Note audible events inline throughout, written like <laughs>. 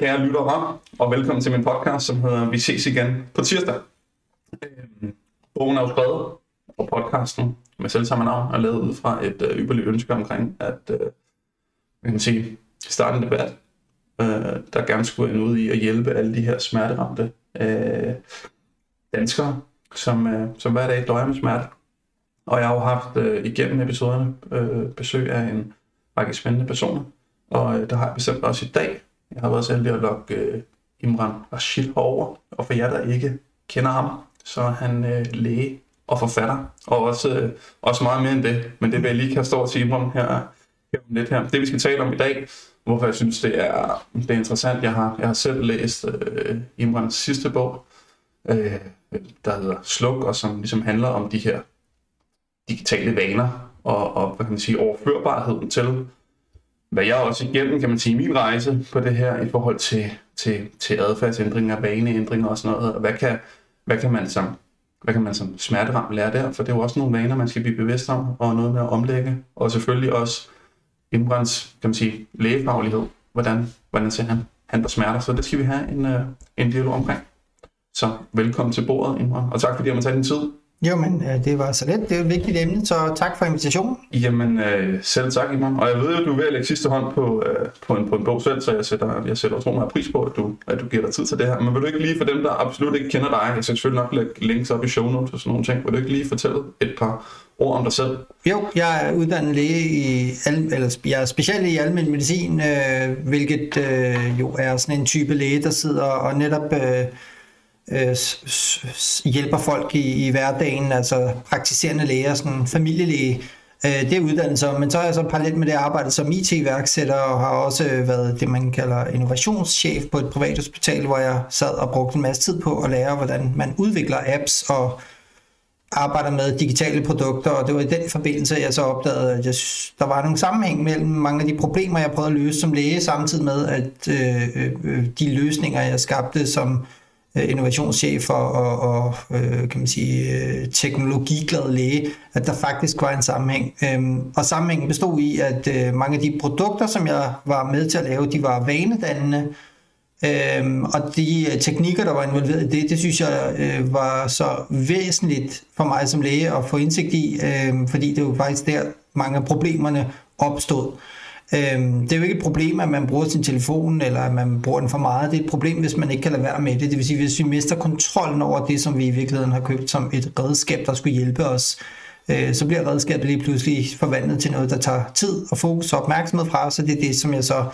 kære lyttere, og velkommen til min podcast, som hedder Vi ses igen på tirsdag. Øhm, bogen er jo skrevet, og podcasten med selv samme navn er lavet ud fra et øh, ypperligt ønske omkring, at øh, man kan sige, starte en debat, øh, der gerne skulle ende ud i at hjælpe alle de her smerteramte øh, danskere, som, øh, som hver dag døjer med smerte. Og jeg har jo haft øh, igennem episoderne øh, besøg af en række spændende personer, og øh, der har jeg bestemt også i dag. Jeg har været så heldig at lokke øh, Imran Rashid herover, og for jer, der ikke kender ham, så er han øh, læge og forfatter, og også, øh, også meget mere end det. Men det vil jeg lige kaste over til Imran her, her om lidt her. Det vi skal tale om i dag, hvorfor jeg synes, det er, det er interessant. Jeg har, jeg har selv læst øh, Imrans sidste bog, øh, der hedder Sluk, og som ligesom handler om de her digitale vaner, og, og hvad kan man sige, overførbarheden til, hvad jeg også igennem, kan man sige, min rejse på det her i forhold til, til, til adfærdsændringer, vaneændringer og sådan noget, og hvad kan, hvad kan man som hvad kan man som smerteram lære der? For det er jo også nogle vaner, man skal blive bevidst om, og noget med at omlægge. Og selvfølgelig også Imrans, kan man sige, lægefaglighed. Hvordan, hvordan ser han, han på smerter? Så det skal vi have en, øh, en dialog omkring. Så velkommen til bordet, Imran. Og tak fordi jeg må tage din tid. Jo, men øh, det var så let. Det er et vigtigt emne, så tak for invitationen. Jamen, øh, selv tak, Iman. Og jeg ved jo, at du er ved at lægge sidste hånd på, øh, på, en, på en bog selv, så jeg sætter, jeg sætter utrolig meget pris på, at du, at du giver dig tid til det her. Men vil du ikke lige for dem, der absolut ikke kender dig, jeg skal selvfølgelig nok lægge links op i show notes og sådan nogle ting, vil du ikke lige fortælle et par ord om dig selv? Jo, jeg er uddannet læge i, eller jeg er specielt i almindelig medicin, øh, hvilket øh, jo er sådan en type læge, der sidder og netop... Øh, øh, hjælper folk i, i hverdagen, altså praktiserende læger, sådan familielæge, øh, det er uddannelse, men så er jeg så parallelt med det arbejdet som IT-værksætter og har også øh, været det, man kalder innovationschef på et privat hospital, hvor jeg sad og brugte en masse tid på at lære, hvordan man udvikler apps og arbejder med digitale produkter, og det var i den forbindelse, jeg så opdagede, at jeg, der var nogle sammenhæng mellem mange af de problemer, jeg prøvede at løse som læge, samtidig med, at øh, øh, øh de løsninger, jeg skabte som innovationschefer innovationschef og, og, øh, kan man sige, øh, teknologiglad læge, at der faktisk var en sammenhæng. Øhm, og sammenhængen bestod i, at øh, mange af de produkter, som jeg var med til at lave, de var vanedannende, Øhm, og de øh, teknikker, der var involveret i det, det synes jeg øh, var så væsentligt for mig som læge at få indsigt i, øh, fordi det var faktisk der, mange af problemerne opstod. Øhm, det er jo ikke et problem, at man bruger sin telefon, eller at man bruger den for meget. Det er et problem, hvis man ikke kan lade være med det. Det vil sige, hvis vi mister kontrollen over det, som vi i virkeligheden har købt som et redskab, der skulle hjælpe os, øh, så bliver redskabet lige pludselig forvandlet til noget, der tager tid og fokus og opmærksomhed fra os. Så det er det, som jeg så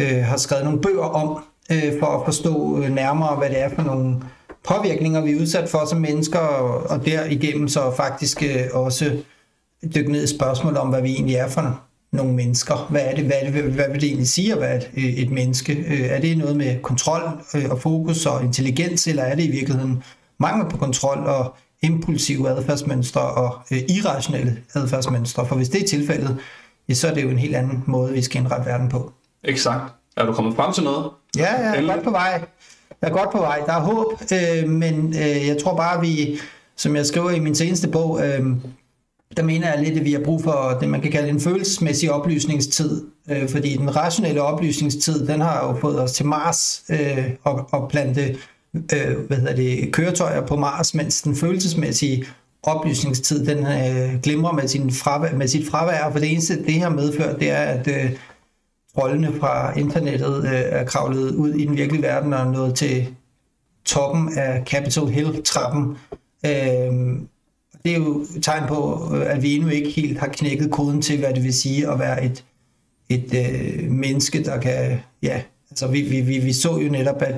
øh, har skrevet nogle bøger om, øh, for at forstå øh, nærmere, hvad det er for nogle påvirkninger, vi er udsat for som mennesker, og, og derigennem så faktisk øh, også dykke ned i spørgsmål om, hvad vi egentlig er for nogle mennesker. Hvad er det, hvad, er det, hvad vil det egentlig sige at være et, et menneske? Øh, er det noget med kontrol øh, og fokus og intelligens, eller er det i virkeligheden mangel på kontrol og impulsive adfærdsmønstre og øh, irrationelle adfærdsmønstre? For hvis det er tilfældet, ja, så er det jo en helt anden måde, vi skal indrette verden på. Exakt. Er du kommet frem til noget? Ja, jeg er godt på vej. Jeg er godt på vej. Der er håb, øh, men øh, jeg tror bare, vi, som jeg skriver i min seneste bog, øh, der mener jeg lidt, at vi har brug for det, man kan kalde en følelsesmæssig oplysningstid. Øh, fordi den rationelle oplysningstid, den har jo fået os til Mars øh, og, og plante øh, hvad hedder det, køretøjer på Mars, mens den følelsesmæssige oplysningstid, den øh, glimrer med, sin fravær, med sit fravær, for det eneste, det her medført, det er, at øh, rollene fra internettet øh, er kravlet ud i den virkelige verden og nået til toppen af Capitol Hill-trappen. Øh, det er jo et tegn på, øh, at vi endnu ikke helt har knækket koden til, hvad det vil sige at være et, et øh, menneske, der kan... Ja, altså vi, vi, vi, vi så jo netop, at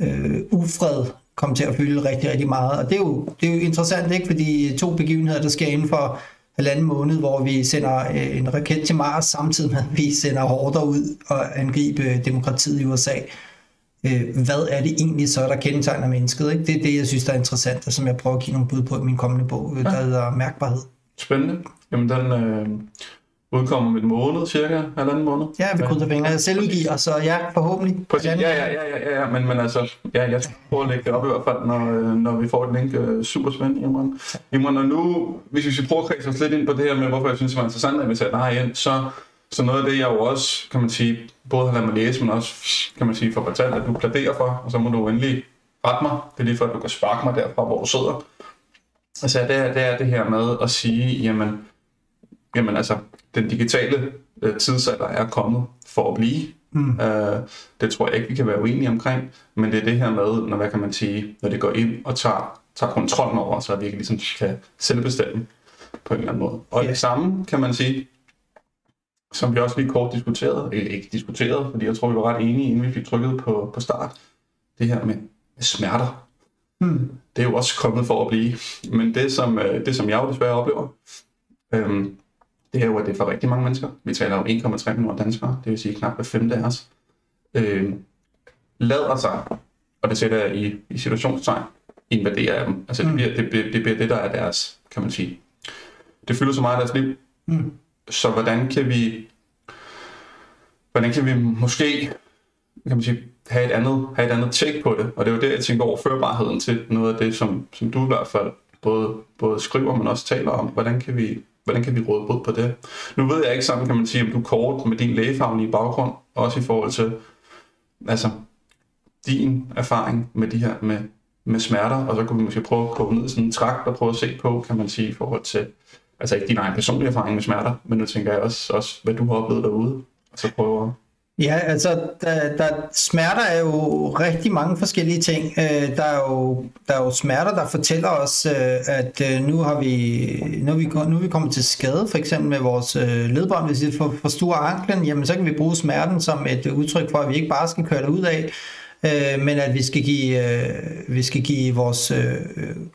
øh, ufred kom til at fylde rigtig, rigtig meget. Og det er, jo, det er jo interessant, ikke? Fordi øh, to begivenheder, der sker inden for halvanden måned, hvor vi sender øh, en raket til Mars, samtidig med, at vi sender hårder ud og angribe demokratiet i USA øh, hvad er det egentlig så, der kendetegner mennesket? Ikke? Det er det, jeg synes, der er interessant, og som jeg prøver at give nogle bud på i min kommende bog, øh, der ja. hedder Mærkbarhed. Spændende. Jamen, den øh, udkommer om en måned, cirka, halvanden måned. Ja, vi krydser fingre. Jeg selv udgiver, så ja, forhåbentlig. Præcis. Ja, ja, ja, ja, ja, men, men altså, ja, jeg skal prøve at lægge det op i hvert fald, når, øh, når vi får et link. Øh, super spændende, Imran. Imran, og nu, hvis vi skal prøve at kredse os lidt ind på det her med, hvorfor jeg synes, det var interessant at invitere dig ind, så Så noget af det, jeg jo også, kan man sige, både har ladet mig læse, men også, kan man sige, for fortalt, at du plæderer for, og så må du endelig rette mig. Det er lige for, at du kan sparke mig derfra, hvor du sidder. Altså, det er det, er det her med at sige, jamen, jamen altså, den digitale øh, tidsalder er kommet for at blive. Mm. Øh, det tror jeg ikke, vi kan være uenige omkring, men det er det her med, når, hvad kan man sige, når det går ind og tager, tager kontrollen over, så vi ikke ligesom kan selvbestemme på en eller anden måde. Og yeah. det samme kan man sige, som vi også lige kort diskuterede, eller ikke diskuterede, fordi jeg tror, vi var ret enige, inden vi fik trykket på, på start, det her med, med smerter. Hmm. Det er jo også kommet for at blive. Men det, som, øh, det, som jeg jo desværre oplever, øhm, det er jo, at det er for rigtig mange mennesker. Vi taler jo 1,3 millioner danskere, det vil sige knap hver femte af os, øhm, lader sig, og det sætter jeg i, i situationstegn, invadere af dem. Altså mm. det, bliver, det, det bliver det, der er deres, kan man sige. Det fylder så meget af deres liv. Mm. Så hvordan kan vi, hvordan kan vi måske, kan man sige, have et andet, have et andet take på det. Og det er jo det, jeg tænker over førbarheden til noget af det, som, som du i hvert fald både, både skriver, men også taler om. Hvordan kan vi, hvordan kan vi råde bod på det? Nu ved jeg ikke sammen, kan man sige, om du kort med din lægefaglige baggrund, også i forhold til altså, din erfaring med de her med, med smerter, og så kunne vi måske prøve at gå ned i sådan en trakt og prøve at se på, kan man sige, i forhold til, altså ikke din egen personlige erfaring med smerter, men nu tænker jeg også, også hvad du har oplevet derude, og så prøve Ja, altså, der, der, smerter er jo rigtig mange forskellige ting. Øh, der, er jo, der er jo smerter, der fortæller os, øh, at øh, nu har vi, nu er vi, nu er vi kommet til skade, for eksempel med vores øh, ledbånd, hvis vi får for store anklen, jamen så kan vi bruge smerten som et øh, udtryk for, at vi ikke bare skal køre det ud af, øh, men at vi skal give, vi skal give vores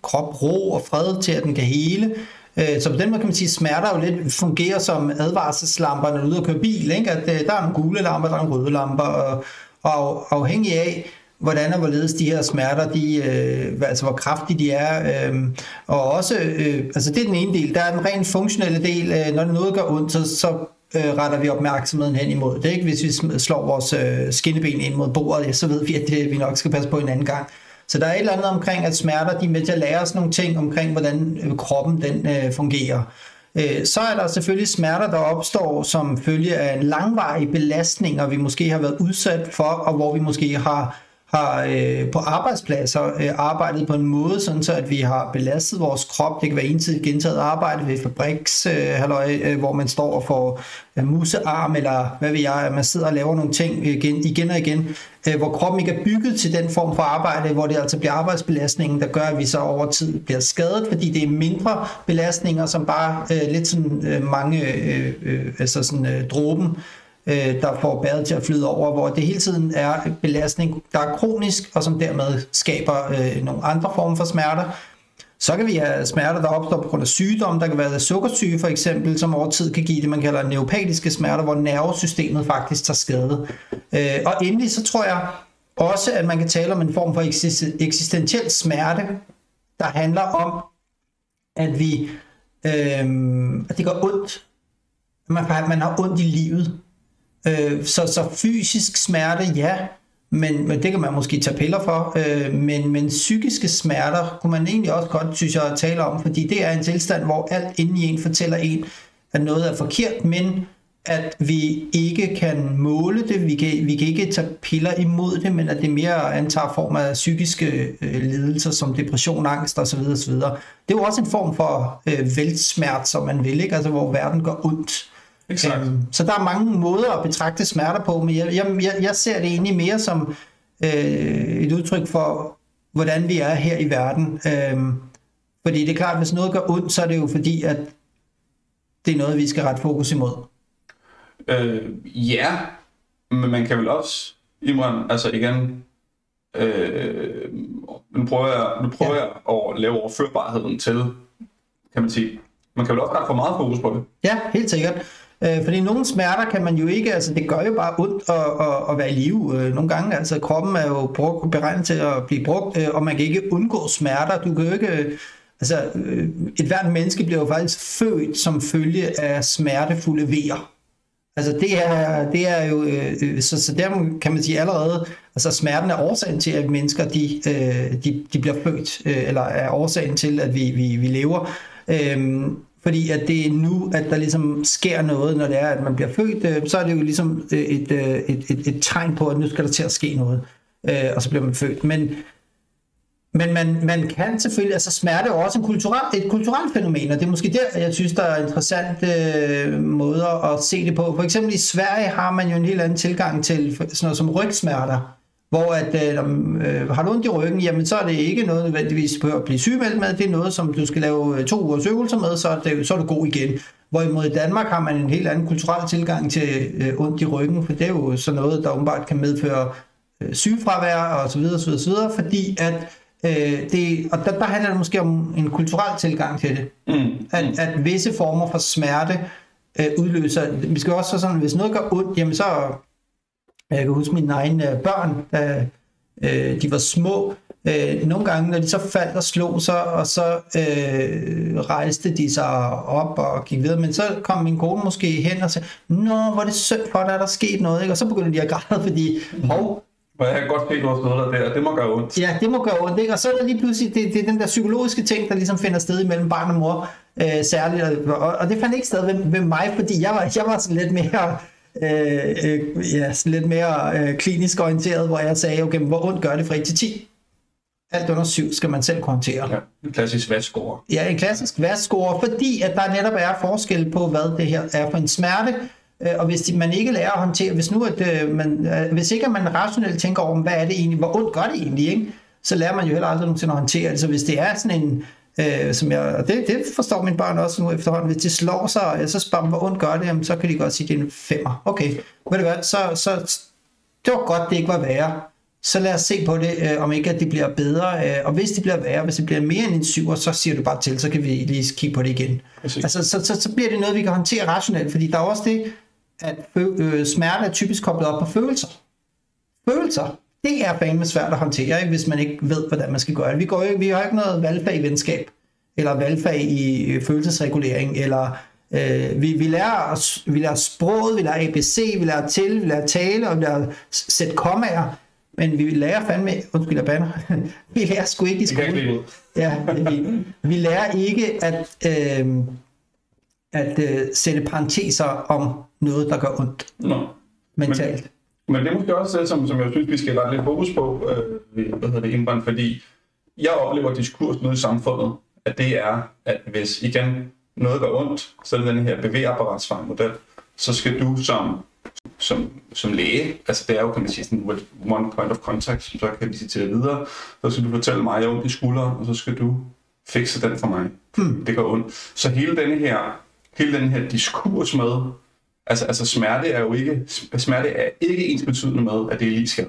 krop ro og fred til, at den kan hele, Øh, så på den måde kan man sige, at smerter jo lidt fungerer som advarselslamper, når du er ude og køre bil. Ikke? At øh, der er nogle gule lamper, der er nogle røde lamper, og, og afhængig af, hvordan og hvorledes de her smerter, de, øh, altså hvor kraftige de er. Øh, og også, øh, altså det er den ene del. Der er den rent funktionelle del. Øh, når noget gør ondt, så, så øh, retter vi opmærksomheden hen imod det. Ikke? Hvis vi slår vores øh, skinneben ind mod bordet, ja, så ved vi, at det, vi nok skal passe på en anden gang. Så der er et eller andet omkring, at smerter de er med til at lære os nogle ting omkring, hvordan øh, kroppen den øh, fungerer. Øh, så er der selvfølgelig smerter, der opstår som følge af en langvarig belastning, og vi måske har været udsat for, og hvor vi måske har har øh, på arbejdspladser øh, arbejdet på en måde, sådan så at vi har belastet vores krop. Det kan være ensidigt gentaget arbejde ved fabriks, øh, halløj, øh, hvor man står og får øh, musearm, eller hvad ved jeg, at man sidder og laver nogle ting igen, igen og igen, øh, hvor kroppen ikke er bygget til den form for arbejde, hvor det altså bliver arbejdsbelastningen, der gør, at vi så over tid bliver skadet, fordi det er mindre belastninger, som bare øh, lidt sådan øh, mange, øh, øh, altså sådan øh, dråben, øh, der får bæret til at flyde over, hvor det hele tiden er belastning, der er kronisk, og som dermed skaber øh, nogle andre former for smerter. Så kan vi have smerter, der opstår på grund af sygdom. Der kan være sukkersyge for eksempel, som over tid kan give det, man kalder neuropatiske smerter, hvor nervesystemet faktisk tager skade. Øh, og endelig så tror jeg også, at man kan tale om en form for eksistentiel smerte, der handler om, at vi øh, at det går ondt. Man, man har ondt i livet. Øh, så, så fysisk smerte, ja, men, men det kan man måske tage piller for. Øh, men, men psykiske smerter kunne man egentlig også godt, synes jeg, tale om, fordi det er en tilstand, hvor alt inden i en fortæller en, at noget er forkert, men at vi ikke kan måle det, vi kan, vi kan ikke tage piller imod det, men at det mere antager form af psykiske øh, lidelser som depression, angst osv. osv. Det er jo også en form for øh, vældsmert, som man vil, ikke? Altså, hvor verden går ondt. Exakt. Så der er mange måder at betragte smerter på, men jeg, jeg, jeg ser det egentlig mere som øh, et udtryk for, hvordan vi er her i verden. Øh, fordi det er klart, at hvis noget gør ondt, så er det jo fordi, at det er noget, vi skal rette fokus imod. Øh, ja, men man kan vel også, Imran, altså igen, øh, nu prøver jeg, nu prøver ja. jeg at lave overførbarheden til, kan man sige, man kan vel også ret for meget fokus på det. Ja, helt sikkert. Øh, fordi nogle smerter kan man jo ikke, altså det gør jo bare ondt at, at, at være i live øh, nogle gange. Altså kroppen er jo brugt, beregnet til at blive brugt, øh, og man kan ikke undgå smerter. Du kan jo ikke, øh, altså øh, et hvert menneske bliver jo faktisk født som følge af smertefulde vejer. Altså det er, det er jo, øh, så, så der kan man sige allerede, altså smerten er årsagen til, at mennesker de, de, de bliver født, eller er årsagen til, at vi, vi, vi lever. Øhm, fordi at det er nu, at der ligesom sker noget, når det er, at man bliver født, øh, så er det jo ligesom øh, et, øh, et, et, et tegn på, at nu skal der til at ske noget. Og så bliver man født. Men, men man, man kan selvfølgelig, altså smerte er også en kulturel, et kulturelt fænomen, og det er måske der, jeg synes, der er interessante øh, måder at se det på. For eksempel i Sverige har man jo en helt anden tilgang til sådan noget som rygsmerter, hvor at, øh, øh, har du ondt i ryggen, jamen så er det ikke noget nødvendigvis på at blive sygemeldt med, det er noget, som du skal lave øh, to ugers øvelser med, så er, det, så er du god igen. Hvorimod i Danmark har man en helt anden kulturel tilgang til øh, ondt i ryggen, for det er jo sådan noget, der umiddelbart kan medføre øh, sygefravær og så videre, så videre, så videre fordi at øh, det, og der, der handler det måske om en kulturel tilgang til det. Mm. At, at visse former for smerte øh, udløser, vi skal også sådan, hvis noget gør ondt, jamen så jeg kan huske mine egne øh, børn, da øh, de var små. Øh, nogle gange, når de så faldt og slog sig, og så øh, rejste de sig op og gik videre. Men så kom min kone måske hen og sagde, Nå, hvor er det synd for dig, der er sket noget. Ikke? Og så begyndte de at græde, fordi, hov, hvor jeg kan godt se, du har der. Det må gøre ondt. Ja, det må gøre ondt. Ikke? Og så er der lige pludselig, det, det er den der psykologiske ting, der ligesom finder sted imellem barn og mor. Øh, særligt. Og, og, det fandt ikke sted ved, ved mig, fordi jeg var, jeg var sådan lidt mere øh, øh, ja, lidt mere øh, klinisk orienteret, hvor jeg sagde, okay, hvor ondt gør det fra 1 til 10? Alt under 7 skal man selv kunne håndtere. Ja, en klassisk vaskscore. Ja, en klassisk vaskscore, fordi at der netop er forskel på, hvad det her er for en smerte, øh, og hvis man ikke lærer at håndtere, hvis nu at øh, man, hvis ikke at man rationelt tænker over, hvad er det egentlig, hvor ondt gør det egentlig, ikke? så lærer man jo heller aldrig nogensinde at håndtere det. Så hvis det er sådan en, Øh, som jeg, og det, det forstår mine børn også nu efterhånden. Hvis de slår sig, så spørger dem, hvor ondt gør det, jamen, så kan de godt sige, at det er en femmer. Okay, ved du hvad, så, så det var godt, det ikke var værre. Så lad os se på det, øh, om ikke at det bliver bedre. Øh, og hvis det bliver værre, hvis det bliver mere end en syver, så siger du bare til, så kan vi lige kigge på det igen. Altså, så, så, så bliver det noget, vi kan håndtere rationelt, fordi der er også det, at øh, smerte er typisk koblet op på følelser. Følelser, det er fandme svært at håndtere, ikke, hvis man ikke ved, hvordan man skal gøre det. Vi, går vi har ikke noget valgfag i venskab, eller valgfag i øh, følelsesregulering, eller øh, vi, vi, lærer, vi lærer sproget, vi lærer ABC, vi lærer til, vi lærer tale, og vi lærer sætte kommaer, men vi lærer fandme, undskyld jeg banner, <laughs> vi lærer sgu ikke i skole. Ja, vi, vi lærer ikke at, øh, at øh, sætte parenteser om noget, der gør ondt. Nå. Mentalt. Men, men det er måske også det, som, som jeg synes, vi skal rette lidt fokus på, øh, hvad hedder det, indbrand, fordi jeg oplever diskurs nu i samfundet, at det er, at hvis igen noget går ondt, så er det den her bevægeapparatsfejlmodel, så skal du som, som, som læge, altså det er jo, kan man sige, sådan one point of contact, så kan vi sige videre, så skal du fortælle mig, at jeg ondt i skulderen, og så skal du fikse den for mig. Hmm. Det går ondt. Så hele denne her, hele den her diskurs med, Altså, altså smerte er jo ikke, smerte er ikke ens betydende med, at det er lige skade.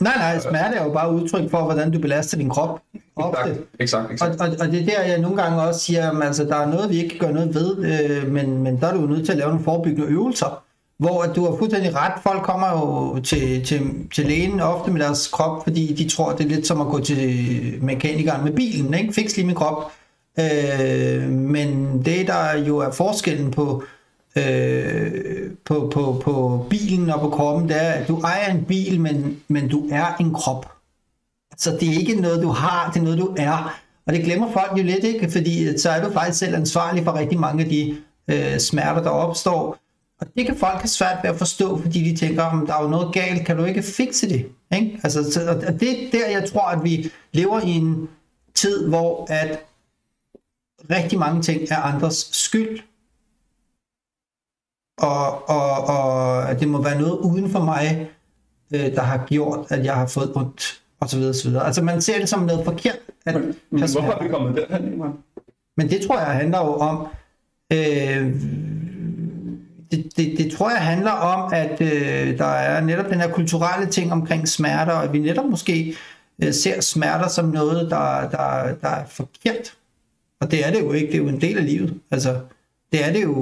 Nej, nej, smerte er jo bare udtryk for, hvordan du belaster din krop. Ofte. Exakt, exakt, Og, og, og det er der, jeg nogle gange også siger, at altså, der er noget, vi ikke gøre noget ved, øh, men, men der er du nødt til at lave nogle forebyggende øvelser, hvor at du har fuldstændig ret. Folk kommer jo til, til, til lægen ofte med deres krop, fordi de tror, det er lidt som at gå til mekanikeren med bilen. Ikke? Fix lige min krop. Øh, men det, der jo er forskellen på øh, på, på, på bilen og på kroppen, det er, at du ejer en bil, men, men du er en krop. Så det er ikke noget, du har, det er noget, du er. Og det glemmer folk jo lidt, ikke? Fordi så er du faktisk selv ansvarlig for rigtig mange af de øh, smerter, der opstår. Og det kan folk have svært ved at forstå, fordi de tænker, om der er jo noget galt, kan du ikke fikse det? Ikke? Altså, så, og det er der, jeg tror, at vi lever i en tid, hvor at rigtig mange ting er andres skyld og, og, og at det må være noget uden for mig, øh, der har gjort, at jeg har fået ondt, og så videre, så videre. Altså man ser det som noget forkert. At men, men hvorfor er vi kommet derhen, man? Men det tror jeg handler jo om, øh, det, det, det tror jeg handler om, at øh, der er netop den her kulturelle ting omkring smerter, og at vi netop måske øh, ser smerter som noget, der, der, der er forkert. Og det er det jo ikke, det er jo en del af livet. Altså, det er det jo.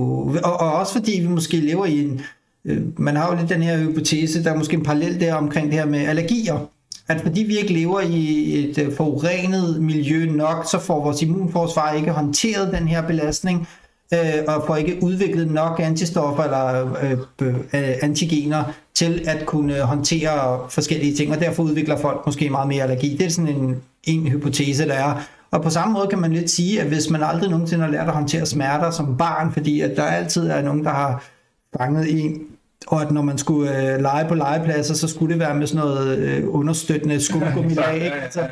Og, og også fordi vi måske lever i en... Øh, man har jo lidt den her hypotese, der er måske en parallel der omkring det her med allergier. At fordi vi ikke lever i et øh, forurenet miljø nok, så får vores immunforsvar ikke håndteret den her belastning, øh, og får ikke udviklet nok antistoffer eller øh, øh, antigener til at kunne håndtere forskellige ting, og derfor udvikler folk måske meget mere allergi. Det er sådan en, en hypotese, der er. Og på samme måde kan man lidt sige, at hvis man aldrig nogensinde har lært at håndtere smerter som barn, fordi at der altid er nogen, der har fanget en og at når man skulle øh, lege på legepladser, så skulle det være med sådan noget øh, understøttende skumgummi Ja, ikke? Altså,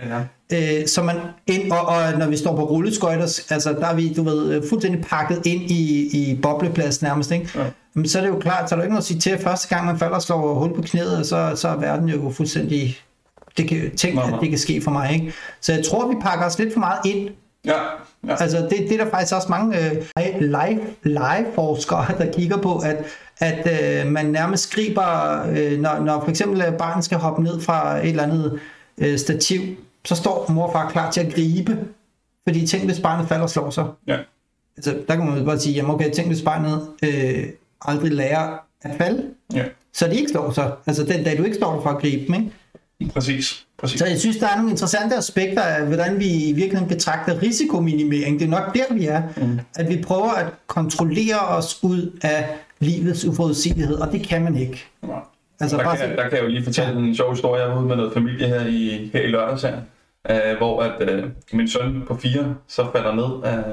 øh, så man ind, og, og når vi står på rulleskøjter, altså der er vi, du ved, øh, fuldstændig pakket ind i, i bobleplads nærmest, ikke? Ja. Men så er det jo klart, så er der ikke noget at sige til, at første gang man falder og slår hul på knæet, så, så er verden jo fuldstændig, det kan, tænk, at det kan ske for mig, ikke? Så jeg tror, vi pakker os lidt for meget ind Ja, ja. Altså, det, det er der faktisk også mange øh, live, live-forskere, <laughs> der kigger på, at, at øh, man nærmest griber, øh, når, når for eksempel øh, barnet skal hoppe ned fra et eller andet øh, stativ, så står mor og far klar til at gribe. Fordi tænk, hvis barnet falder og slår sig. ja. Altså, der kan man bare sige, jamen okay, tænk, hvis barnet øh, aldrig lærer at falde, ja. så de ikke slår sig. Altså, den dag du ikke står der for at gribe dem, ikke? Præcis. Præcis. Så jeg synes, der er nogle interessante aspekter af, hvordan vi i virkeligheden betragter risikominimering. Det er nok der, vi er. Mm. At vi prøver at kontrollere os ud af livets uforudsigelighed, og det kan man ikke. Ja. Altså, der, bare kan, der kan jeg jo lige fortælle en sjov historie. Jeg var ude med noget familie her i, her i lørdags her, øh, hvor at, øh, min søn på fire så falder ned af,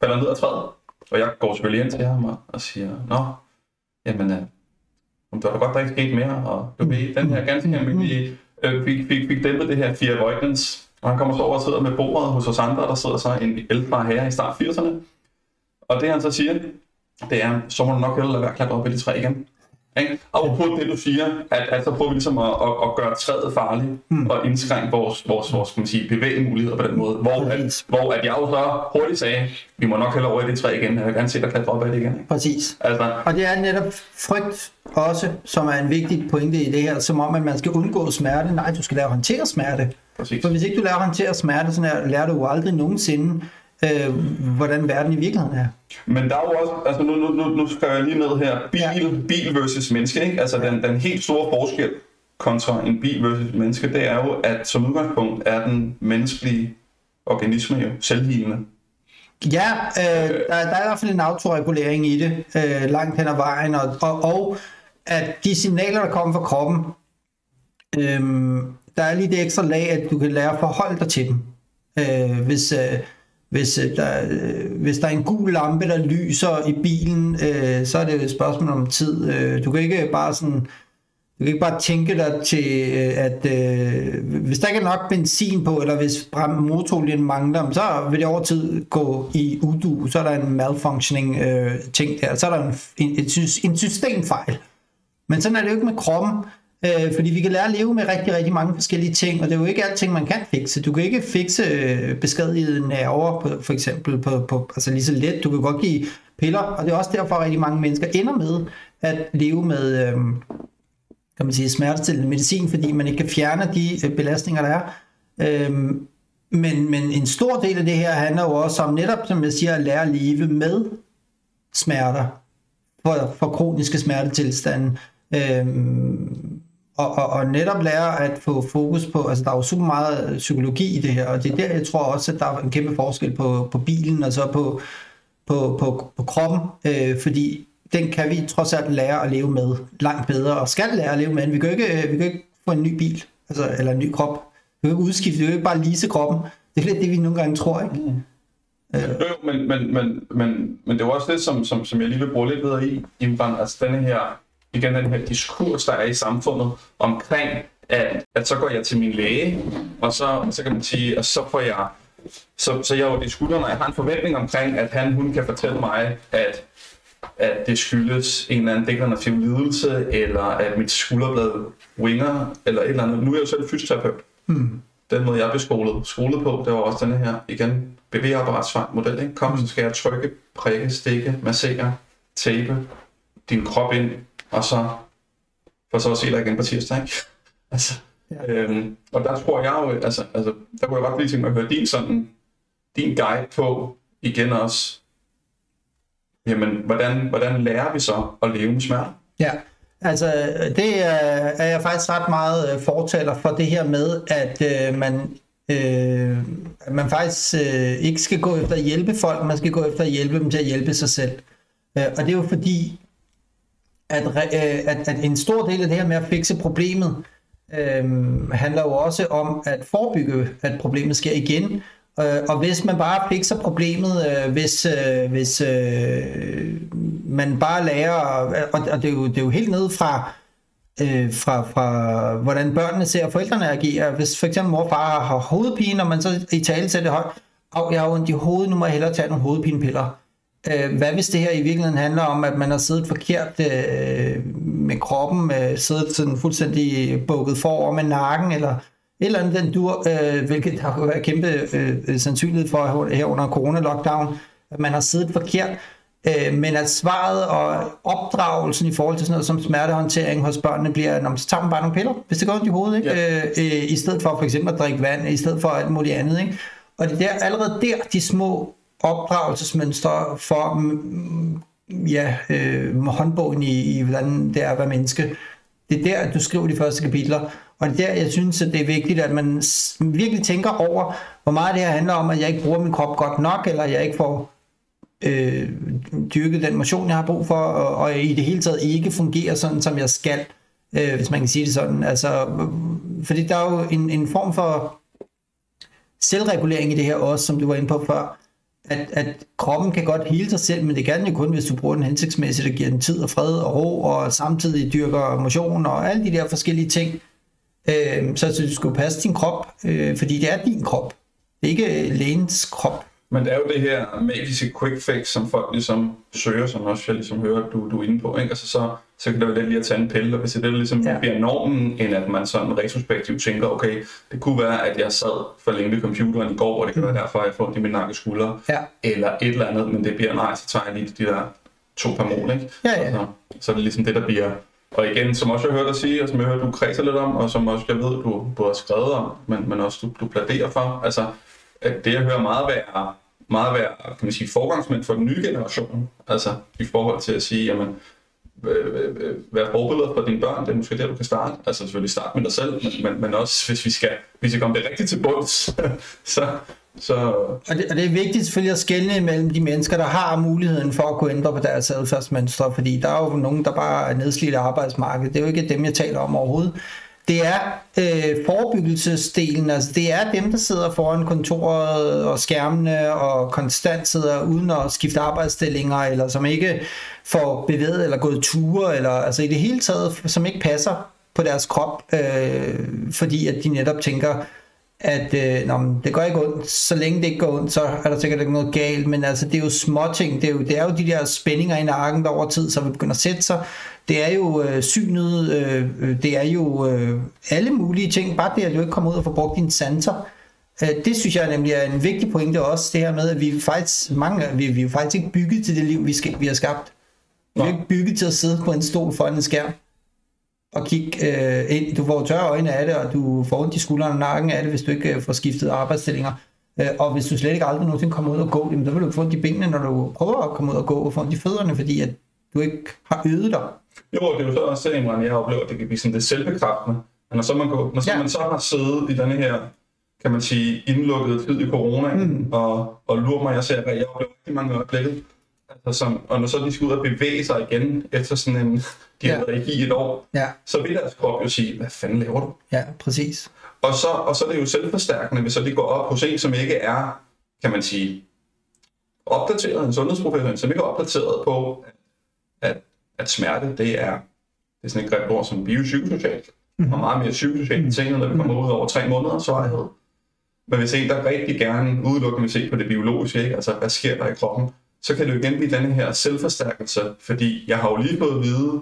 falder ned af træet. Og jeg går selvfølgelig ind til ham og, og siger, Nå, jamen, øh, der var da godt, der ikke skete mere. Og du ved, den her ganske almindelige, øh, fik, fik, fik dæmpet det her fear avoidance. Og han kommer så over og sidder med bordet hos os andre, der sidder så en ældre herre i start 80'erne. Og det han så siger, det er, så må du nok hellere lade være at op i det træ igen. Ikke? Og på det du siger, at, at så prøver vi ligesom at, at, at gøre træet farligt mm. og indskrænke vores, vores, vores skal man sige, bevægemuligheder på den måde. Hvor, at, hvor at jeg jo så hurtigt sagde, vi må nok hellere over i det træ igen, jeg vil gerne se dig klatre op ad det igen. Præcis. Altså, Og det er netop frygt også, som er en vigtig pointe i det her, som om, at man skal undgå smerte. Nej, du skal lære at håndtere smerte. præcis. For hvis ikke du lærer at håndtere smerte, så lærer- lærer du jo aldrig nogensinde, øh, hvordan verden i virkeligheden er. Men der er jo også, altså nu, nu, nu, nu skal jeg lige ned her, bil, Ja. bil versus menneske, ikke? Altså den, den helt store forskel kontra en bil versus menneske, det er jo, at som udgangspunkt er den menneskelige organisme jo selvhealende. Ja, øh, der, der er i hvert fald en autoregulering i det, øh, langt hen ad vejen, og, og, og at de signaler, der kommer fra kroppen, øh, der er lige det ekstra lag, at du kan lære at forholde dig til dem. Øh, hvis, øh, hvis, øh, der, øh, hvis der er en gul lampe, der lyser i bilen, øh, så er det et spørgsmål om tid. Øh, du kan ikke bare sådan... Du kan ikke bare tænke dig til, at øh, hvis der ikke er nok benzin på, eller hvis motorolien mangler, så vil det over tid gå i udu. Så er der en malfunctioning øh, ting der. Så er der en, en, en systemfejl. Men sådan er det jo ikke med kroppen, øh, fordi vi kan lære at leve med rigtig, rigtig mange forskellige ting, og det er jo ikke alting, man kan fikse. Du kan ikke fikse øh, beskadigede nerver, på, for eksempel, på, på, altså lige så let. Du kan godt give piller, og det er også derfor, at rigtig mange mennesker ender med at leve med... Øh, kan man sige, smertestillende medicin, fordi man ikke kan fjerne de øh, belastninger, der er. Øhm, men, men en stor del af det her handler jo også om netop, som jeg siger, at lære at leve med smerter for, for kroniske smertetilstande. Øhm, og, og, og netop lære at få fokus på, altså der er jo super meget psykologi i det her, og det er der, jeg tror også, at der er en kæmpe forskel på, på bilen og så på, på, på, på kroppen, øh, fordi den kan vi trods alt lære at leve med langt bedre, og skal lære at leve med. Vi kan jo ikke, vi kan ikke få en ny bil, altså, eller en ny krop. Vi kan jo ikke udskifte, vi kan jo ikke bare lease kroppen. Det er lidt det, vi nogle gange tror, ikke? Jo, jo, men, men, men, men, men det er jo også det, som, som, som jeg lige vil bruge lidt videre i, Imran, altså denne her, igen den her diskurs, der er i samfundet omkring, at, at så går jeg til min læge, og så, så kan man sige, og så får jeg, så, så jeg er jo i skuldrene, jeg har en forventning omkring, at han, hun kan fortælle mig, at, at det skyldes en eller anden degenerativ lidelse, eller at mit skulderblad winger, eller et eller andet. Nu er jeg jo selv fysioterapeut. Hmm. Den måde, jeg blev skolet, skolet på, det var også denne her, igen, bevægeapparatsmodel. Ikke? Kom, så skal jeg trykke, prikke, stikke, massere, tape din krop ind, og så for så at se dig igen på tirsdag. Ikke? Altså, Ja. øhm, og der tror jeg jo, altså, altså, der kunne jeg godt lige tænke mig at høre din, sådan, din guide på, igen også, jamen, hvordan, hvordan lærer vi så at leve med smerte? Ja, altså det er, er jeg faktisk ret meget øh, fortaler for det her med, at øh, man, øh, at man faktisk øh, ikke skal gå efter at hjælpe folk, man skal gå efter at hjælpe dem til at hjælpe sig selv. Øh, og det er jo fordi, at, øh, at, at en stor del af det her med at fikse problemet, øhm, handler jo også om at forebygge, at problemet sker igen. Øh, og hvis man bare fikser problemet, øh, hvis, øh, hvis øh, man bare lærer, og, og det, er jo, det er jo helt ned fra, øh, fra, fra hvordan børnene ser forældrene agere. Hvis for eksempel mor og far har hovedpine, og man så i tale sætter højt, og jeg har ondt i hovedet, nu må jeg hellere tage nogle hovedpinepiller. Øh, hvad hvis det her i virkeligheden handler om, at man har siddet forkert øh, med kroppen, øh, siddet sådan fuldstændig bukket forover med nakken, eller et eller andet den dur, øh, hvilket har været kæmpe øh, sandsynlighed for her under corona-lockdown, at man har siddet forkert, øh, men at svaret og opdragelsen i forhold til sådan noget som smertehåndtering hos børnene bliver, at så tager man bare nogle piller, hvis det går ondt i hovedet, ikke? Ja. Øh, øh, i stedet for for eksempel at drikke vand, i stedet for alt muligt andet. Ikke? Og det er der, allerede der, de små opdragelsesmønstre for mm, mm, ja, øh, håndbogen i, i, hvordan det er at være menneske. Det er der, du skriver de første kapitler. Og det er der, jeg synes, at det er vigtigt, at man virkelig tænker over, hvor meget det her handler om, at jeg ikke bruger min krop godt nok, eller jeg ikke får øh, dyrket den motion, jeg har brug for, og, og i det hele taget ikke fungerer sådan, som jeg skal, øh, hvis man kan sige det sådan. Altså, fordi der er jo en, en form for selvregulering i det her også, som du var inde på før, at, at kroppen kan godt hele sig selv, men det kan den jo kun, hvis du bruger den hensigtsmæssigt, og giver den tid og fred og ro, og samtidig dyrker motion og alle de der forskellige ting. Øh, så, så du skal passe din krop, øh, fordi det er din krop. Det er ikke øh, lægens krop. Men det er jo det her magiske quick fix, som folk ligesom søger, som også jeg ligesom hører, du, du er inde på. Ikke? Altså så, så kan det være lidt lige at tage en pille, og hvis det ligesom ja. bliver normen, end at man sådan retrospektivt tænker, okay, det kunne være, at jeg sad for længe ved computeren i går, og det kan mm. være derfor, at jeg får ondt i min nakkeskulder, ja. eller et eller andet, men det bliver nej, så tager jeg lige de der to per mål, ikke? Ja, ja. Så, så er det ligesom det, der bliver og igen, som også jeg har hørt dig sige, og som jeg har hørt, du kredser lidt om, og som også jeg ved, du, du har skrevet om, men, men også du, du pladerer for, altså, at det jeg hører meget være meget være, kan man sige, forgangsmænd for den nye generation, altså i forhold til at sige, jamen, være forbilleder for dine børn, det er måske der, du kan starte. Altså selvfølgelig starte med dig selv, men, men, men også hvis vi skal, hvis vi kommer det rigtigt til bunds, <laughs> så, så... Og, det, og det er vigtigt selvfølgelig at skelne mellem de mennesker, der har muligheden for at kunne ændre på deres adfærdsmønstre, fordi der er jo nogen, der bare er nedslidt af arbejdsmarkedet. Det er jo ikke dem, jeg taler om overhovedet det er øh, forebyggelsesdelen, altså det er dem, der sidder foran kontoret og skærmene og konstant sidder uden at skifte arbejdsstillinger, eller som ikke får bevæget eller gået ture, eller altså i det hele taget, som ikke passer på deres krop, øh, fordi at de netop tænker, at øh, nå, det går ikke ondt, så længe det ikke går ondt, så er der sikkert ikke noget galt, men altså det er jo små ting, det er jo, det er jo de der spændinger i nakken, der over tid så vil begynde at sætte sig, det er jo øh, synet, øh, øh, det er jo øh, alle mulige ting, bare det at du ikke kommer ud og får brugt dine sanser, øh, det synes jeg nemlig er en vigtig pointe også, det her med, at vi faktisk, mange, vi, vi er faktisk ikke bygget til det liv, vi, skal, vi har skabt. Vi er ikke bygget til at sidde på en stol foran en skærm og kigge øh, ind. Du får tørre øjne af det, og du får ondt i skuldrene og nakken af det, hvis du ikke øh, får skiftet arbejdsstillinger. Øh, og hvis du slet ikke aldrig nogensinde kommer ud og gå, jamen, så vil du få ondt i benene, når du prøver at komme ud og gå, og få ondt i fødderne, fordi at du ikke har øvet dig. Jo, det er jo så også det, jeg oplever, at det kan blive sådan det selvbekræftende. Når så man, går, når så ja. man så har siddet i denne her, kan man sige, indlukket tid i corona, mm. og, og lurer mig, jeg ser, at jeg oplever rigtig mange øjeblikke, altså som, og når så de skal ud og bevæge sig igen, efter sådan en, <laughs> de ja. har været i et år, ja. så vil deres krop jo sige, hvad fanden laver du? Ja, præcis. Og så, og så er det jo selvforstærkende, hvis så de går op hos en, som ikke er, kan man sige, opdateret, en sundhedsprofessionel, som ikke er opdateret på, at, at smerte, det er, det er sådan et grimt ord som biopsykosocialt, mm. og meget mere psykosocialt ting, når vi kommer ud over tre måneder svarighed. Men hvis en, der rigtig gerne udelukkende vil se på det biologiske, ikke? altså hvad sker der i kroppen, så kan det jo igen blive denne her selvforstærkelse, fordi jeg har jo lige fået at vide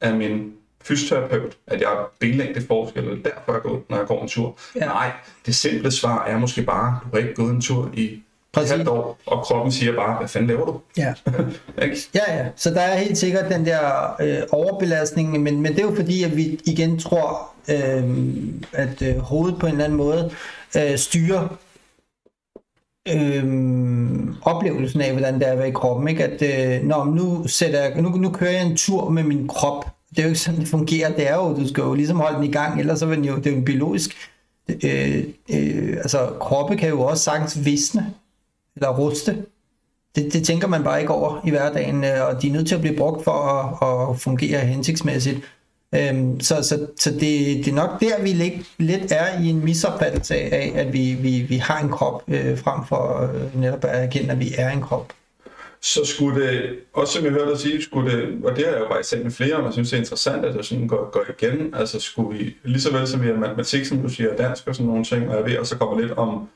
af min fysioterapeut, at jeg har benlængde forskel, og derfor jeg går, når jeg går en tur. Ja. Nej, det simple svar er måske bare, du har ikke gået en tur i Præcis. halvt år, og kroppen siger bare, hvad fanden laver du? Ja. <laughs> ja, ja. Så der er helt sikkert den der øh, overbelastning, men, men det er jo fordi, at vi igen tror, øh, at øh, hovedet på en eller anden måde øh, styrer øh, oplevelsen af, hvordan det er at være i kroppen. Ikke? At øh, når nu, sætter jeg, nu, nu kører jeg en tur med min krop. Det er jo ikke sådan, det fungerer. Det er jo, du skal jo ligesom holde den i gang, ellers så vil den jo, det er jo biologisk. Øh, øh, altså kroppe kan jo også sagtens visne eller ruste. Det, det tænker man bare ikke over i hverdagen, øh, og de er nødt til at blive brugt for at, at fungere hensigtsmæssigt. Øhm, så så, så det, det er nok der, vi lidt, lidt er i en misopfattelse af, at vi, vi, vi har en krop, øh, frem for øh, netop at erkende, at vi er en krop. Så skulle det, også som jeg hørte dig sige, skulle det, og det har jeg jo faktisk sagt med flere, og jeg synes det er interessant, at det sådan går, går igen, altså skulle vi, lige så vel som vi har matematik, som du siger, dansk og sådan nogle ting, og jeg ved, og så kommer lidt om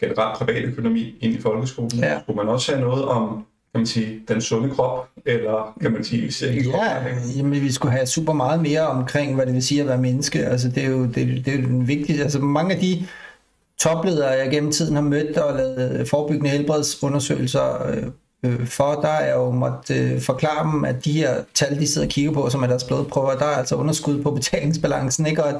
generelt privatøkonomi ind i folkeskolen, Ja. skulle man også have noget om, kan man sige, den sunde krop, eller kan man sige, cirkel Ja, jamen, vi skulle have super meget mere omkring, hvad det vil sige at være menneske. Altså, det er jo, det, det er jo den vigtige. Altså, mange af de topledere, jeg gennem tiden har mødt og lavet forebyggende helbredsundersøgelser øh, øh, for, der er jo måtte øh, forklare dem, at de her tal, de sidder og kigger på, som er deres blodprøver, der er altså underskud på betalingsbalancen, ikke? Og at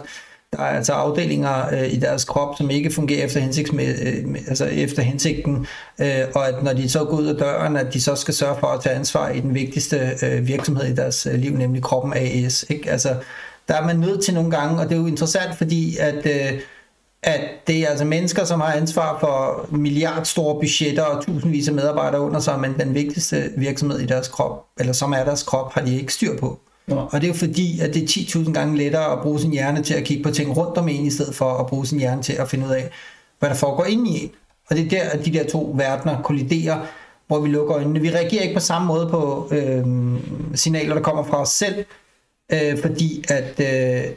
der er altså afdelinger øh, i deres krop, som ikke fungerer efter, hensigts med, øh, med- altså efter hensigten, øh, og at når de så går ud af døren, at de så skal sørge for at tage ansvar i den vigtigste øh, virksomhed i deres øh, liv, nemlig kroppen AS. Ikke? Altså, der er man nødt til nogle gange, og det er jo interessant, fordi at, øh, at det er altså mennesker, som har ansvar for milliardstore budgetter og tusindvis af medarbejdere under sig, men den vigtigste virksomhed i deres krop, eller som er deres krop, har de ikke styr på. Nå. Og det er jo fordi, at det er 10.000 gange lettere at bruge sin hjerne til at kigge på ting rundt om en, i stedet for at bruge sin hjerne til at finde ud af, hvad der foregår inde i en. Og det er der, at de der to verdener kolliderer, hvor vi lukker øjnene. Vi reagerer ikke på samme måde på øh, signaler, der kommer fra os selv, øh, fordi at øh,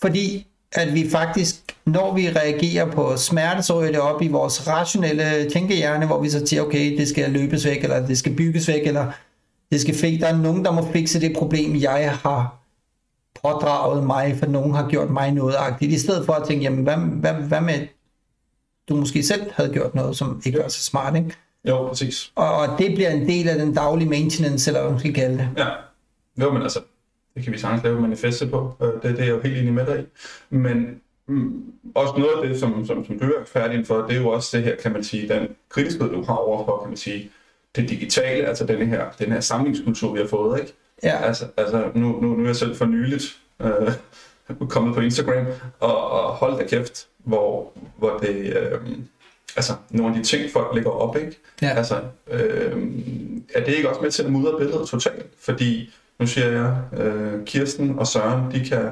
fordi at vi faktisk, når vi reagerer på smerte, så ryger det op i vores rationelle tænkehjerne, hvor vi så siger, okay, det skal løbes væk, eller det skal bygges væk, eller det skal fik, der er nogen, der må fikse det problem, jeg har pådraget mig, for nogen har gjort mig noget agtigt, i stedet for at tænke, jamen hvad, hvad, hvad med, du måske selv havde gjort noget, som ikke var så smart, ikke? Jo, præcis. Og, og det bliver en del af den daglige maintenance, eller hvad man skal kalde det. Ja, jo, men altså, det kan vi sagtens lave et manifeste på. Øh, Det, det er jeg jo helt enig med dig i. Men mm, også noget af det, som, som, som du er inden for, det er jo også det her, kan man sige, den kritikhed, du har overfor, kan man sige, det digitale, altså den her, den her samlingskultur, vi har fået, ikke? Ja, Altså, altså nu, nu, nu er jeg selv for nyligt øh, kommet på Instagram, og, og hold da kæft, hvor, hvor det, øh, altså nogle af de ting, folk lægger op, ikke? Ja. Altså, øh, er det ikke også med til at mudre billedet totalt? Fordi, nu siger jeg, øh, Kirsten og Søren, de kan,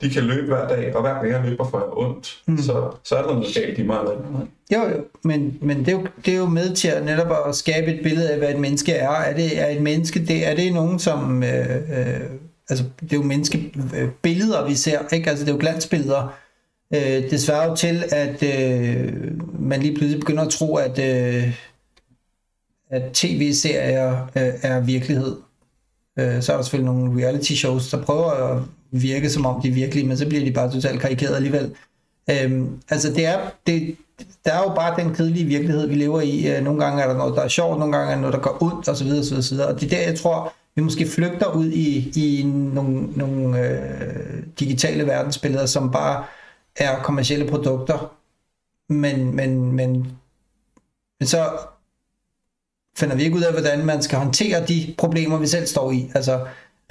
de kan løbe hver dag, og hver gang jeg løber, får jeg ondt. Mm. Så, så er der noget galt i mig. Eller. Jo, jo, men, men det, er jo, det er jo med til at netop at skabe et billede af, hvad et menneske er. Er det er et menneske, det, er det nogen, som... Øh, øh, altså, det er jo menneskebilleder, vi ser, ikke? Altså, det er jo glansbilleder. Øh, det svarer jo til, at øh, man lige pludselig begynder at tro, at, øh, at tv-serier øh, er virkelighed. Øh, så er der selvfølgelig nogle reality shows, der prøver at virke som om de er virkelige, men så bliver de bare totalt karikeret alligevel. Øhm, altså det er, det, der er jo bare den kedelige virkelighed, vi lever i. Øh, nogle gange er der noget, der er sjovt, nogle gange er der noget, der går ondt, osv. osv., osv. Og det er der, jeg tror, vi måske flygter ud i, i nogle, nogle øh, digitale verdensbilleder, som bare er kommercielle produkter. Men, men, men, men så finder vi ikke ud af, hvordan man skal håndtere de problemer, vi selv står i. Altså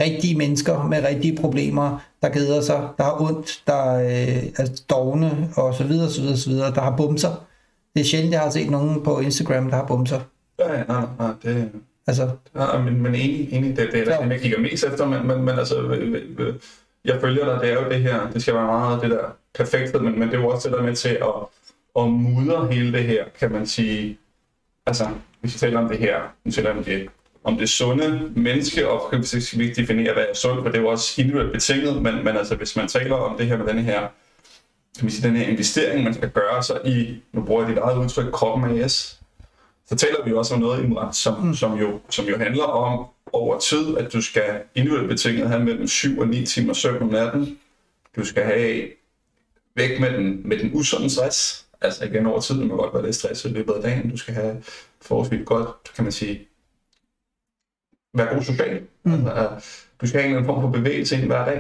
rigtige mennesker med rigtige problemer, der keder sig, der har ondt, der øh, er dogne og så videre, så videre, så videre, der har bumser. Det er sjældent, jeg har set nogen på Instagram, der har bumser. Ja, ja, nej, nej, det, Altså, Ja, men, men enig, enig det, det er der, jeg kigger mest efter, men, men, men altså, jeg følger dig, det er jo det her, det skal være meget det der perfekte, men, men det er jo også det der med til at, at mudre hele det her, kan man sige, altså, vi taler om det her, nu taler jeg om det, om det sunde menneske, og kan vi skal vi ikke definere, hvad er sundt, for det er jo også individuelt betinget, men, men altså, hvis man taler om det her med den her, kan man sige, den her investering, man skal gøre sig i, nu bruger jeg dit eget udtryk, kroppen AS, så taler vi også om noget imod, som, mm. som, jo, som jo handler om over tid, at du skal individuelt betinget have mellem 7 og 9 timer søvn om natten. Du skal have væk med den, med den usunde stress. Altså igen over tid, det må godt være lidt stress i løbet af dagen. Du skal have forholdsvis godt, kan man sige, være god social. Mm. Altså, du skal have en eller anden form for bevægelse ind hver dag.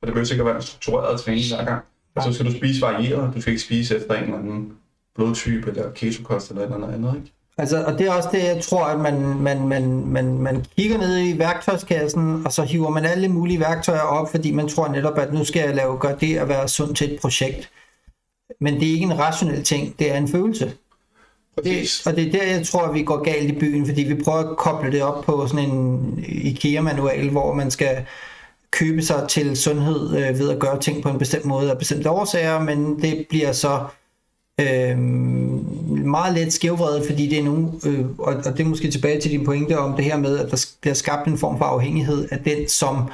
Og det behøver ikke at være en struktureret træning hver gang. Og så skal du spise varieret. Du skal ikke spise efter en eller anden blodtype eller ketokost eller et eller andet, ikke? altså, og det er også det, jeg tror, at man, man, man, man, man kigger ned i værktøjskassen, og så hiver man alle mulige værktøjer op, fordi man tror netop, at nu skal jeg lave, gøre det at være sund til et projekt. Men det er ikke en rationel ting, det er en følelse. Præcis. Det, og det er der, jeg tror, at vi går galt i byen, fordi vi prøver at koble det op på sådan en IKEA-manual, hvor man skal købe sig til sundhed øh, ved at gøre ting på en bestemt måde af bestemte årsager, men det bliver så øh, meget let skævvredet, fordi det er nogen, øh, og, og det er måske tilbage til din pointe om det her med, at der bliver skabt en form for afhængighed af den, som øh,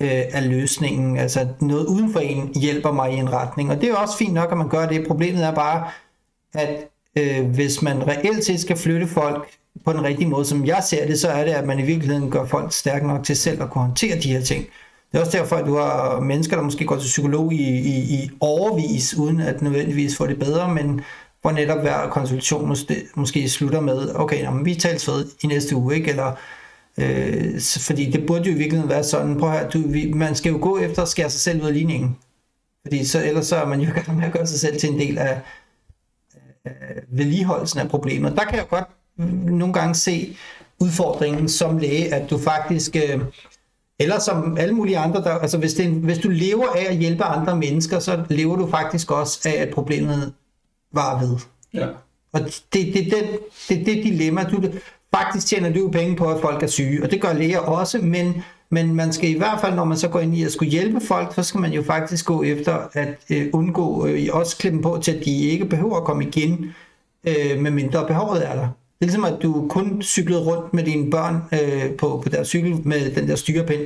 Øh, er løsningen. Altså noget uden for en hjælper mig i en retning, og det er også fint nok, at man gør det. Problemet er bare, at øh, hvis man reelt set skal flytte folk på den rigtige måde, som jeg ser det, så er det, at man i virkeligheden gør folk stærke nok til selv at kunne håndtere de her ting. Det er også derfor, at du har mennesker, der måske går til psykolog i, i, i overvis, uden at nødvendigvis få det bedre, men hvor netop hver konsultation måske, måske slutter med, okay, jamen, vi tales ved i næste uge, ikke? Eller, øh, fordi det burde jo i virkeligheden være sådan, prøv her, du, vi, man skal jo gå efter at skære sig selv ud af ligningen. Fordi så, ellers så er man jo i gang med at gøre sig selv til en del af, af vedligeholdelsen af problemet. Der kan jeg godt nogle gange se udfordringen som læge, at du faktisk... Øh, eller som alle mulige andre, der, altså hvis, det, hvis du lever af at hjælpe andre mennesker, så lever du faktisk også af, at problemet var ved. Ja. Og det, det, det, det, det, det dilemma, du, faktisk tjener du penge på, at folk er syge, og det gør læger også, men, men man skal i hvert fald, når man så går ind i at skulle hjælpe folk, så skal man jo faktisk gå efter at øh, undgå, øh, også klemme på til, at de ikke behøver at komme igen, øh, med mindre behovet er der. Det er ligesom, at du kun cyklede rundt med dine børn øh, på, på deres cykel med den der styrepind.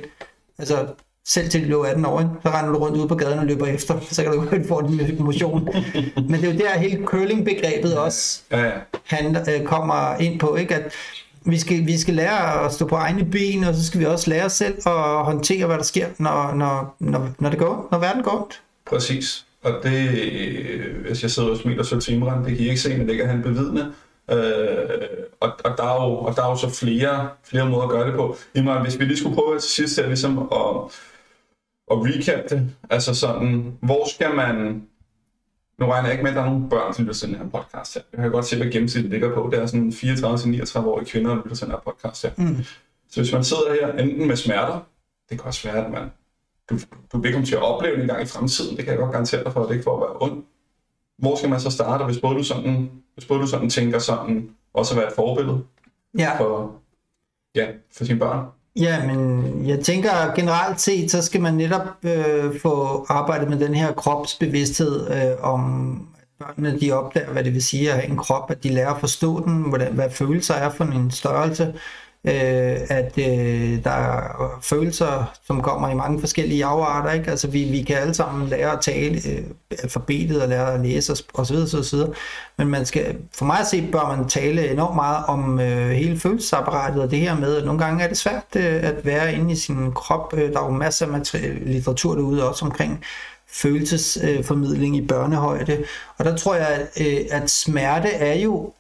Altså, selv til de lå 18 år, ikke? så render du rundt ud på gaden og løber efter, så kan du godt få din motion. Men det er jo der hele curling-begrebet også Ja, ja. han, øh, kommer ind på, ikke? at vi skal, vi skal lære at stå på egne ben, og så skal vi også lære selv at håndtere, hvad der sker, når, når, når, når det går, når verden går ondt. Præcis. Og det, øh, hvis jeg sidder og smiler så timeren, det kan I ikke se, men det kan han bevidne. Øh, og, og, der er jo, og der er jo så flere, flere måder at gøre det på. Imran, hvis vi lige skulle prøve til sidst her, ligesom at, at recap det, altså sådan, hvor skal man, nu regner jeg ikke med, at der er nogle børn, som lytter til den her podcast her. Jeg kan godt se, hvad gennemsnittet ligger på. Det er sådan 34-39-årige kvinder, der lytter til den her podcast her. Mm. Så hvis man sidder her enten med smerter, det kan også være, at man, du, du vil komme til at opleve det en gang i fremtiden, det kan jeg godt garantere dig for, at det ikke får at være ondt. Hvor skal man så starte, hvis både du sådan, hvis både du sådan tænker sådan, også at være et forbillede Ja. for, ja, for sine børn? Ja, men jeg tænker generelt set, så skal man netop øh, få arbejdet med den her kropsbevidsthed øh, om, at børnene de opdager, hvad det vil sige at have en krop, at de lærer at forstå den, hvordan, hvad følelser er for en størrelse, øh, at øh, der er følelser, som kommer i mange forskellige afarter, ikke? Altså vi, vi kan alle sammen lære at tale øh, alfabetet og lære at læse osv. videre, Men man skal, for mig at se, bør man tale enormt meget om øh, hele følelsesapparatet og det her med, at nogle gange er det svært øh, at være inde i sin krop. Øh, der er jo masser af litteratur derude også omkring følelsesformidling i børnehøjde. Og der tror jeg, at, øh, at smerte er jo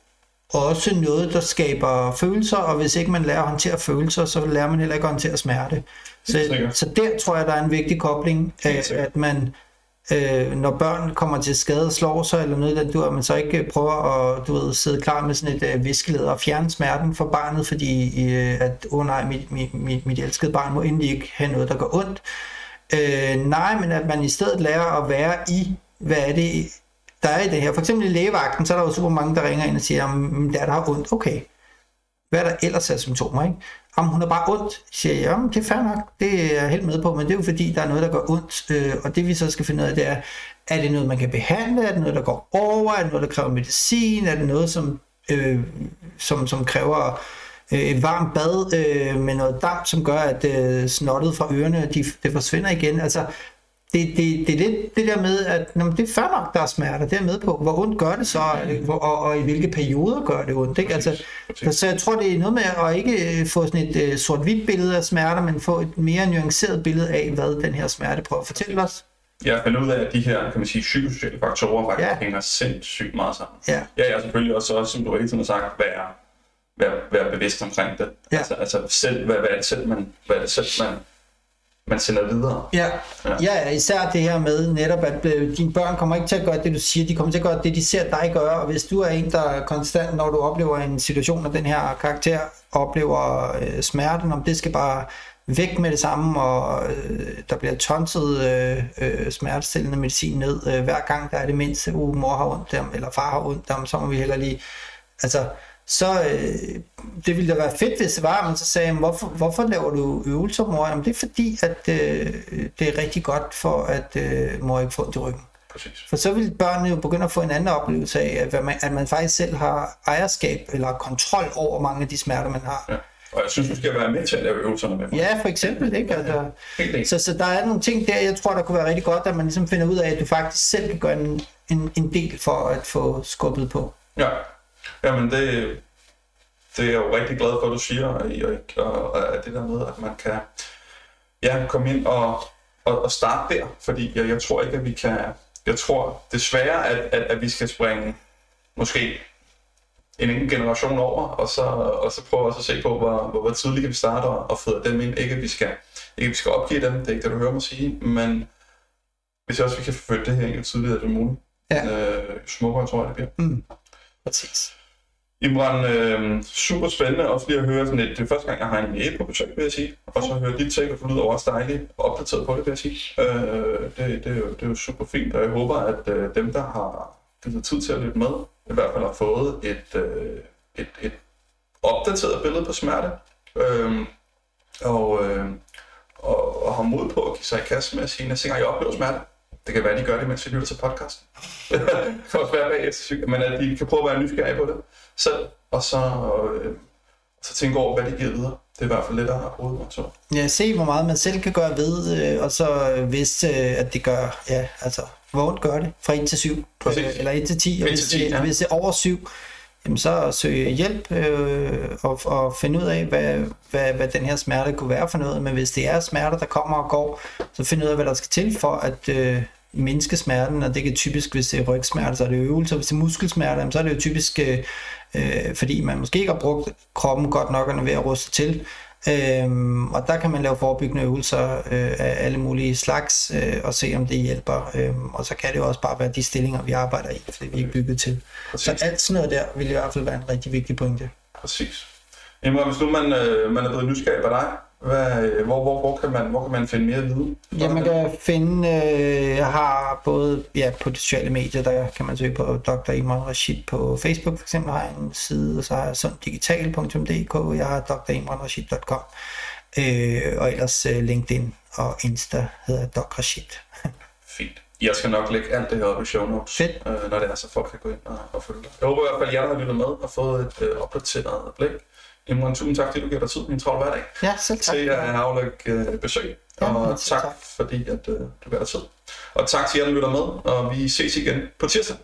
også noget, der skaber følelser, og hvis ikke man lærer at håndtere følelser, så lærer man heller ikke at håndtere smerte. Så, så der tror jeg, der er en vigtig kobling, sikkert. at man, øh, når børn kommer til skade og slår sig, eller noget, der, du, at man så ikke prøver at du ved, sidde klar med sådan et øh, viskeleder og fjerne smerten for barnet, fordi øh, at, åh oh, nej, mit, mit, mit, mit elskede barn må endelig ikke have noget, der gør ondt. Øh, nej, men at man i stedet lærer at være i, hvad er det, der er i det her. For eksempel i lægevagten, så er der jo super mange, der ringer ind og siger, at der, der har ondt. Okay, hvad er der ellers af symptomer, ikke? Om hun er bare ondt, siger jeg. Jamen, det er fair nok, det er jeg helt med på, men det er jo fordi, der er noget, der gør ondt, øh, og det vi så skal finde ud af, det er, er det noget, man kan behandle? Er det noget, der går over? Er det noget, der kræver medicin? Er det noget, som, øh, som, som kræver øh, et varmt bad øh, med noget damp, som gør, at øh, snottet fra ørerne, de, det forsvinder igen? Altså, det, det, det er lidt det der med, at når det er fair nok, der er smerter, det er med på. Hvor ondt gør det så, øh, hvor, og, og i hvilke perioder gør det ondt? Ikke? Altså, så, jeg tror, det er noget med at ikke øh, få sådan et øh, sort-hvidt billede af smerter, men få et mere nuanceret billede af, hvad den her smerte prøver at fortælle os. Jeg finder ud af, at de her, kan man sige, psykosociale faktorer faktisk Ja. hænger sindssygt meget sammen. Ja. Ja, jeg selvfølgelig også, også som du hele tiden har sagt, være, være, være bevidst omkring det. Ja. Altså, altså selv, hvad, hvad er det selv, man, hvad er det selv, man, man sender videre. Ja. Ja. ja, især det her med netop, at øh, dine børn kommer ikke til at gøre det, du siger, de kommer til at gøre det, de ser dig gøre, og hvis du er en, der er konstant, når du oplever en situation af den her karakter, oplever øh, smerten, om det skal bare væk med det samme, og øh, der bliver tonset øh, øh, smertestillende medicin ned, øh, hver gang der er det mindste, uh, mor har ondt, dem, eller far har ondt, dem, så må vi heller lige, altså, så, øh, det ville da være fedt, hvis det var, men så sagde jeg, hvorfor, hvorfor laver du øvelser, mor? Jamen, det er fordi, at øh, det er rigtig godt for, at øh, mor ikke får ondt i ryggen. Præcis. For så vil børnene jo begynde at få en anden oplevelse af, at man, at man faktisk selv har ejerskab eller kontrol over mange af de smerter, man har. Ja. Og jeg synes, du skal være med til at lave øvelserne med mig. Ja, for eksempel, ikke? Altså, enig. så, så der er nogle ting der, jeg tror, der kunne være rigtig godt, at man ligesom finder ud af, at du faktisk selv kan gøre en, en, en del for at få skubbet på. Ja, jamen det, det er jeg jo rigtig glad for, at du siger, og, og, og at det der med, at man kan ja, komme ind og, og, og starte der, fordi jeg, jeg tror ikke, at vi kan, jeg tror desværre, at, at, at vi skal springe måske en enkelt generation over, og så, og så prøve også at se på, hvor, hvor, hvor tidligt kan vi starte og, og føde dem ind. Ikke at vi skal, ikke at vi skal opgive dem, det er ikke det, du hører mig sige, men hvis også vi kan forfølge det her jo tidligere som muligt, Ja. øh, smukkere tror jeg, det bliver. Mm. Præcis. Imran, øh, super spændende også lige at høre sådan et, Det er første gang, jeg har en læge på besøg, vil jeg sige. Og så høre dit take, og få lyder også dejligt opdateret på det, vil jeg sige. Øh, det, det, er jo, det er jo super fint, og jeg håber, at øh, dem, der har givet tid til at lytte med, i hvert fald har fået et, øh, et, et opdateret billede på smerte. Øh, og, øh, og, og har mod på at give sig i kast med at sige, næste gang jeg oplever smerte, det kan være, at de gør det, mens vi lytter til podcasten. det <laughs> kan også være bagefter, men at de kan prøve at være nysgerrige på det selv, og så, øh, så tænke over, hvad de giver videre. Det er i hvert fald lidt af hovedmotor. Ja, se hvor meget man selv kan gøre ved, øh, og så øh, hvis øh, at det gør, ja, altså, hvor gør det? Fra 1 til 7, Præcis. øh, eller 1 til 10, og 1 hvis, til 10, det, ja. hvis det er over 7, jamen så søge hjælp øh, og, og finde ud af, hvad, hvad, hvad den her smerte kunne være for noget. Men hvis det er smerter, der kommer og går, så finde ud af, hvad der skal til for at øh, mindske smerten. Og det kan typisk, hvis det er rygsmerter, så er det øvelser. Hvis det er muskelsmerter, jamen, så er det jo typisk, øh, øh, fordi man måske ikke har brugt kroppen godt nok, og er ved at ruste til. Øhm, og der kan man lave forebyggende øvelser øh, af alle mulige slags, øh, og se om det hjælper. Øhm, og så kan det jo også bare være de stillinger, vi arbejder i, fordi vi er ikke bygget til. Så Præcis. alt sådan noget der vil i hvert fald være en rigtig vigtig pointe. Præcis. Imran, hvis nu man, øh, man er blevet nysgerrig på dig, hvad, hvor, hvor, hvor, kan man, hvor kan man finde mere viden? Ja, man kan finde, øh, jeg har både ja, på de sociale medier, der kan man søge på Dr. Imran Rashid på Facebook for eksempel, har jeg en side, og så har jeg sunddigital.dk, jeg har drimranrashid.com, øh, og ellers øh, LinkedIn og Insta hedder Dr. Rashid. <laughs> Fint. Jeg skal nok lægge alt det her op i show notes, Fedt. øh, når det er, så folk kan gå ind og, og følge dig. Jeg håber i hvert fald, at jer, der har lyttet med, har fået et øh, opdateret blik. Imran, tusind tak, fordi du giver dig tid i en travl hverdag Ja, selv tak. til at aflægge øh, besøg. Ja, og tak, tak. fordi at, øh, du gav dig tid. Og tak til jer, der lytter med, og vi ses igen på tirsdag.